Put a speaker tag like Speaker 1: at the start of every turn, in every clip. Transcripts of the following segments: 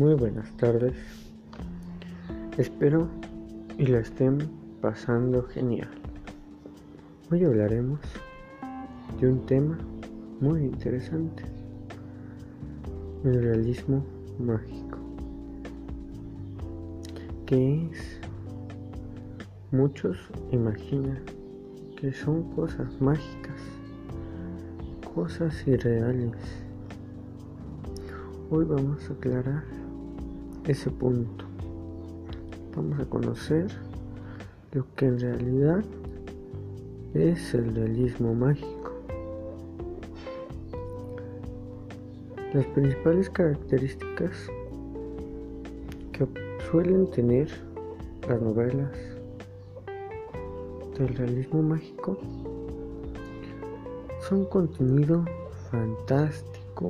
Speaker 1: Muy buenas tardes. Espero y la estén pasando genial. Hoy hablaremos de un tema muy interesante, el realismo mágico, que es, muchos imaginan que son cosas mágicas, cosas irreales. Hoy vamos a aclarar ese punto. Vamos a conocer lo que en realidad es el realismo mágico. Las principales características que suelen tener las novelas del realismo mágico son contenido fantástico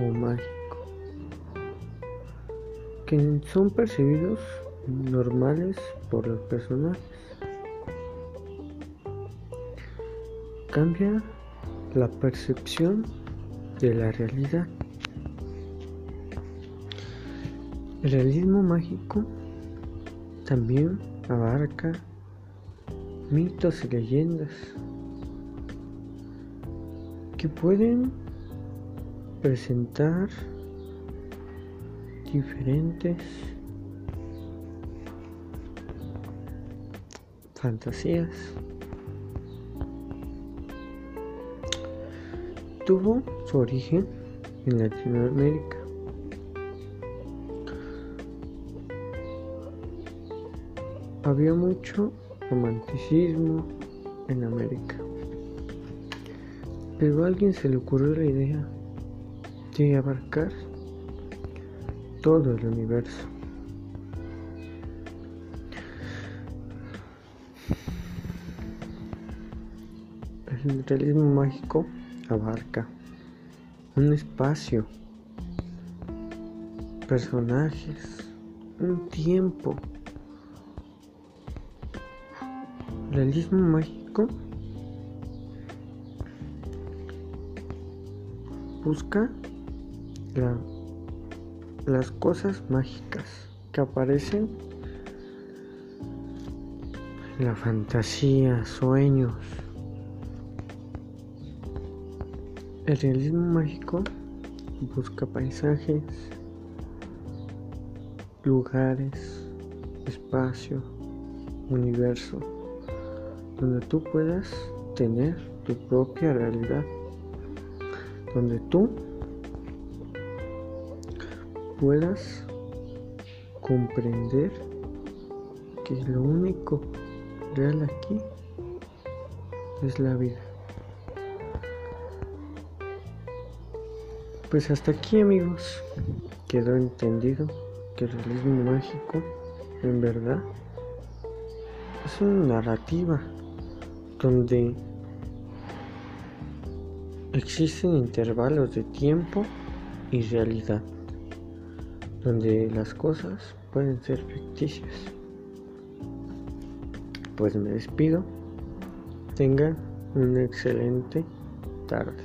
Speaker 1: o mágico que son percibidos normales por los personajes. Cambia la percepción de la realidad. El realismo mágico también abarca mitos y leyendas que pueden presentar diferentes fantasías. Tuvo su origen en Latinoamérica. Había mucho romanticismo en América. Pero a alguien se le ocurrió la idea de abarcar todo el universo. El realismo mágico abarca un espacio, personajes, un tiempo. Realismo mágico busca la las cosas mágicas que aparecen la fantasía, sueños. El realismo mágico busca paisajes, lugares, espacio, universo, donde tú puedas tener tu propia realidad, donde tú puedas comprender que lo único real aquí es la vida. Pues hasta aquí amigos quedó entendido que el realismo mágico en verdad es una narrativa donde existen intervalos de tiempo y realidad donde las cosas pueden ser ficticias. Pues me despido. Tengan una excelente tarde.